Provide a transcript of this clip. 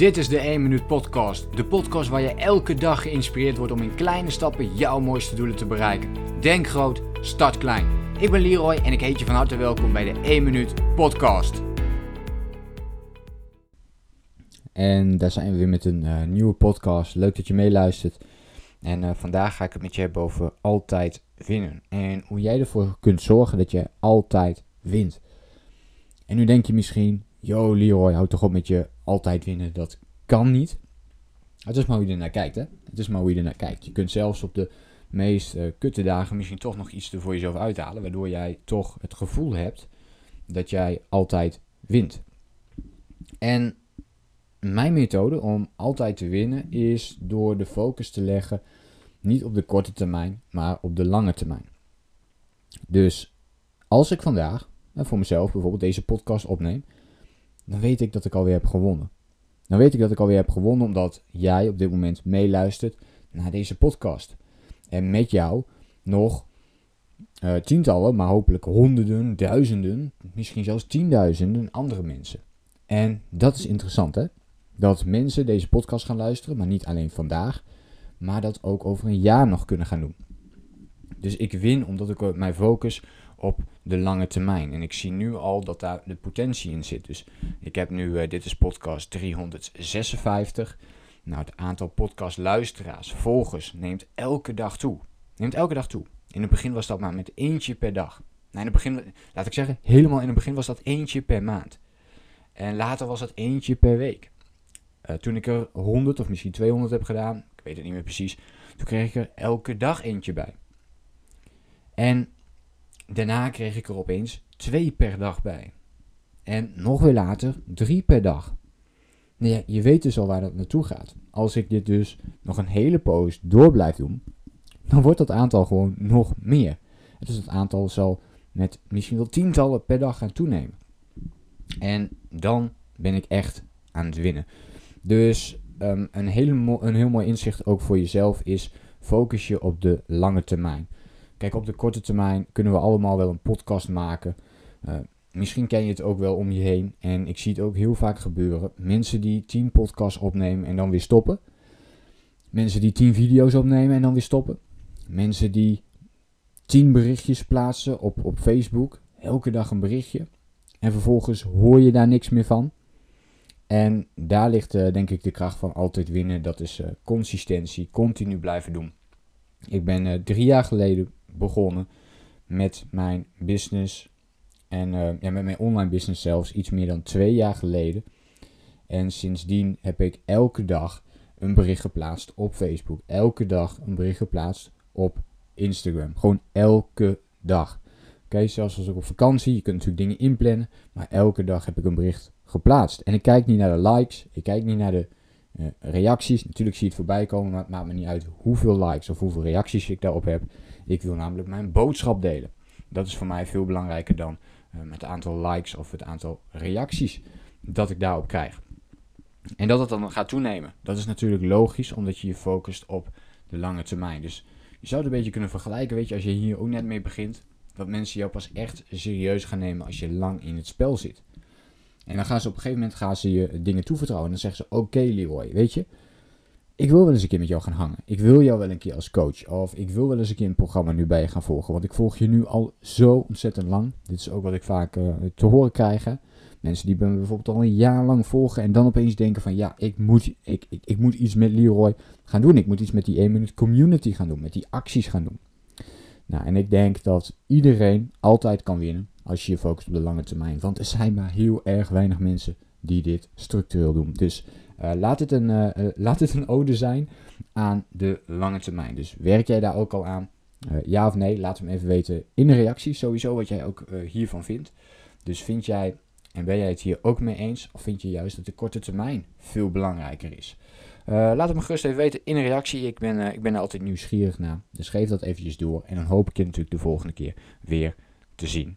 Dit is de 1 Minuut Podcast. De podcast waar je elke dag geïnspireerd wordt om in kleine stappen jouw mooiste doelen te bereiken. Denk groot, start klein. Ik ben Leroy en ik heet je van harte welkom bij de 1 Minuut Podcast. En daar zijn we weer met een uh, nieuwe podcast. Leuk dat je meeluistert. En uh, vandaag ga ik het met je hebben over altijd winnen. En hoe jij ervoor kunt zorgen dat je altijd wint. En nu denk je misschien, yo Leroy, houd toch op met je altijd winnen. Dat kan niet. Het is maar hoe je er naar kijkt, hè. Het is maar hoe je er naar kijkt. Je kunt zelfs op de meest uh, kutte dagen misschien toch nog iets er voor jezelf uithalen. Waardoor jij toch het gevoel hebt dat jij altijd wint. En mijn methode om altijd te winnen is door de focus te leggen niet op de korte termijn, maar op de lange termijn. Dus als ik vandaag en voor mezelf bijvoorbeeld deze podcast opneem, dan weet ik dat ik alweer heb gewonnen. Dan weet ik dat ik alweer heb gewonnen omdat jij op dit moment meeluistert naar deze podcast. En met jou nog uh, tientallen, maar hopelijk honderden, duizenden, misschien zelfs tienduizenden andere mensen. En dat is interessant hè. Dat mensen deze podcast gaan luisteren, maar niet alleen vandaag, maar dat ook over een jaar nog kunnen gaan doen. Dus ik win omdat ik mijn focus op de lange termijn. En ik zie nu al dat daar de potentie in zit. Dus ik heb nu, uh, dit is podcast 356. Nou, het aantal podcastluisteraars, volgers, neemt elke dag toe. Neemt elke dag toe. In het begin was dat maar met eentje per dag. Nou, in het begin, laat ik zeggen, helemaal in het begin was dat eentje per maand. En later was dat eentje per week. Uh, toen ik er 100 of misschien 200 heb gedaan, ik weet het niet meer precies, toen kreeg ik er elke dag eentje bij. En Daarna kreeg ik er opeens twee per dag bij. En nog weer later drie per dag. Nou ja, je weet dus al waar dat naartoe gaat. Als ik dit dus nog een hele poos door blijf doen, dan wordt dat aantal gewoon nog meer. Dus het aantal zal met misschien wel tientallen per dag gaan toenemen. En dan ben ik echt aan het winnen. Dus um, een, hele een heel mooi inzicht ook voor jezelf is: focus je op de lange termijn. Kijk, op de korte termijn kunnen we allemaal wel een podcast maken. Uh, misschien ken je het ook wel om je heen. En ik zie het ook heel vaak gebeuren. Mensen die 10 podcasts opnemen en dan weer stoppen. Mensen die 10 video's opnemen en dan weer stoppen. Mensen die 10 berichtjes plaatsen op, op Facebook. Elke dag een berichtje. En vervolgens hoor je daar niks meer van. En daar ligt uh, denk ik de kracht van altijd winnen. Dat is uh, consistentie, continu blijven doen. Ik ben drie jaar geleden begonnen met mijn business. En uh, ja, met mijn online business zelfs iets meer dan twee jaar geleden. En sindsdien heb ik elke dag een bericht geplaatst op Facebook. Elke dag een bericht geplaatst op Instagram. Gewoon elke dag. Oké, zelfs als ik op vakantie, je kunt natuurlijk dingen inplannen. Maar elke dag heb ik een bericht geplaatst. En ik kijk niet naar de likes, ik kijk niet naar de uh, reacties. Natuurlijk zie je het voorbij komen, maar het maakt me niet uit hoeveel likes of hoeveel reacties ik daarop heb. Ik wil namelijk mijn boodschap delen. Dat is voor mij veel belangrijker dan uh, het aantal likes of het aantal reacties dat ik daarop krijg. En dat het dan gaat toenemen. Dat is natuurlijk logisch, omdat je je focust op de lange termijn. Dus je zou het een beetje kunnen vergelijken, weet je, als je hier ook net mee begint, dat mensen jou pas echt serieus gaan nemen als je lang in het spel zit. En dan gaan ze op een gegeven moment gaan ze je dingen toevertrouwen. En dan zeggen ze: Oké, Leroy, weet je, ik wil wel eens een keer met jou gaan hangen. Ik wil jou wel een keer als coach. Of ik wil wel eens een keer een programma nu bij je gaan volgen. Want ik volg je nu al zo ontzettend lang. Dit is ook wat ik vaak uh, te horen krijg. Mensen die me bijvoorbeeld al een jaar lang volgen. En dan opeens denken van ja, ik moet, ik, ik, ik moet iets met Leroy gaan doen. Ik moet iets met die 1 minute community gaan doen. Met die acties gaan doen. Nou, en ik denk dat iedereen altijd kan winnen als je je focust op de lange termijn. Want er zijn maar heel erg weinig mensen die dit structureel doen. Dus uh, laat, het een, uh, laat het een ode zijn aan de lange termijn. Dus werk jij daar ook al aan? ja of nee? Laat hem even weten in de reacties sowieso wat jij ook hiervan vindt. Dus vind jij en ben jij het hier ook mee eens? Of vind je juist dat de korte termijn veel belangrijker is? laat het me gerust even weten in een reactie. Ik ben, ik ben er altijd nieuwsgierig naar. Dus geef dat eventjes door. En dan hoop ik je natuurlijk de volgende keer weer te zien.